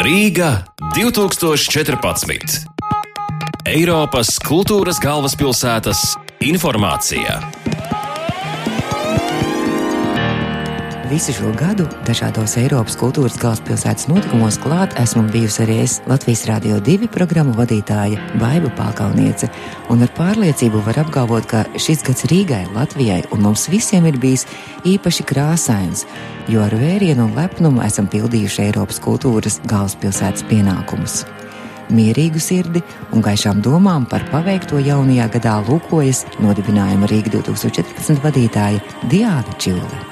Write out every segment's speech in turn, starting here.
Rīga 2014. Eiropas kultūras galvaspilsētas informācija. Visu šo gadu dažādos Eiropas kultūras galvaspilsētas notikumos klāt esmu bijusi arī es Latvijas Rādio 2 programmu vadītāja Baiva Pākalniece, un ar pārliecību var apgalvot, ka šis gads Rīgai, Latvijai un mums visiem ir bijis īpaši krāsains, jo ar vērienu un lepnumu esam pildījuši Eiropas kultūras galvaspilsētas pienākumus. Mierīgu sirdi un gaišām domām par paveikto jaunajā gadā lūkojas nodibinājuma Rīga 2014 vadītāja Diāna Čilde.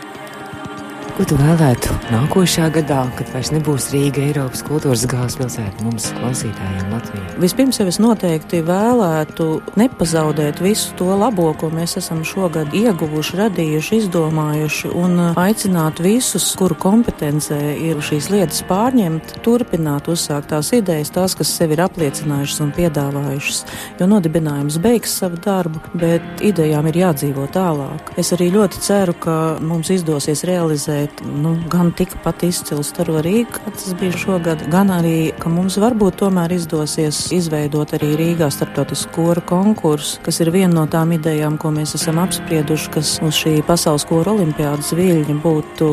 Ko tu vēlētu nākošā gadā, kad vairs nebūs Rīga Eiropas kultūras galvaspilsēta mums klausītājiem Latvijā? Vispirms jau es noteikti vēlētu nepazaudēt visu to labo, ko mēs esam šogad ieguvuši, radījuši, izdomājuši, un aicināt visus, kuru kompetencē ir šīs lietas pārņemt, turpināt uzsākt tās idejas, tās, kas sevi ir apliecinājušas un piedāvājušas. Jo nodibinājums beigs savu darbu, bet idejām ir jādzīvo tālāk. Es arī ļoti ceru, ka mums izdosies realizēt bet nu, gan tikpat izcils Staro Rīga, kā tas bija šogad, gan arī, ka mums varbūt tomēr izdosies izveidot arī Rīgā starptautisku koru konkursu, kas ir viena no tām idejām, ko mēs esam apsprieduši, kas uz šī pasaules koru olimpiādas viļņa būtu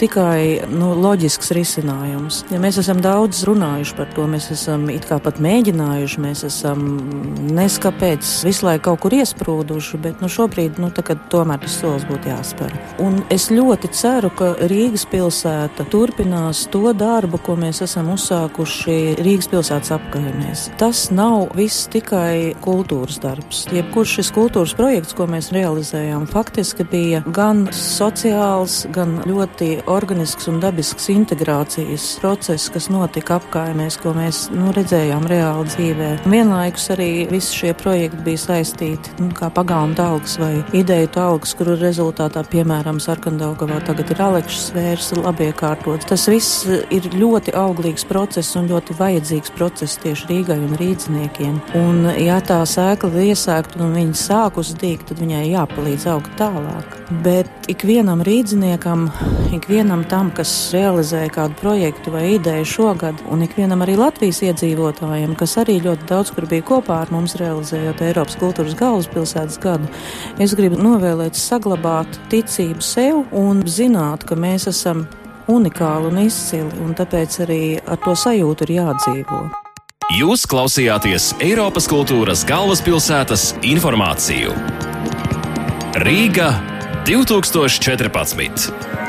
tikai nu, loģisks risinājums. Ja mēs esam daudz runājuši par to, mēs esam it kā pat mēģinājuši, mēs esam neskapēc visu laiku kaut kur iesprūduši, bet nu, šobrīd nu, tomēr tas solis būtu jāspēr. Un es ļoti ceru, ka Rīgas pilsēta turpinās to darbu, ko mēs esam uzsākuši Rīgas pilsētas apkaimēs. Tas nav viss tikai kultūras darbs. Jebkurš šis kultūras projekts, ko mēs realizējām, faktiski bija gan sociāls, gan ļoti organisks un dabisks integrācijas process, kas notika apkaimēs, ko mēs nu, redzējām reāli dzīvē. Vienlaikus arī visi šie projekti bija saistīti nu, kā pagānu talks vai ideju talks, kuru rezultātā, piemēram, Sarkandaugavā tagad ir Aleks priekšsvērš svērs labi iekārtots. Tas viss ir ļoti auglīgs process un ļoti vajadzīgs process tieši Rīgai un rīdziniekiem. Un, ja tā sēkla ir iesēgta un viņa sāk uzdīgt, tad viņai jāpalīdz augt tālāk. Bet ikvienam rīdziniekam, ikvienam tam, kas realizē kādu projektu vai ideju šogad, un ikvienam arī Latvijas iedzīvotājiem, kas arī ļoti daudz kur bija kopā ar mums realizējot Eiropas kultūras galvaspilsētas gadu, es gribu novēlēt saglabāt ticību sev un zināt, ka ka mēs esam unikāli un izcili, un tāpēc arī ar to sajūtu ir jādzīvo. Jūs klausījāties Eiropas kultūras galvaspilsētas informāciju. Rīga 2014.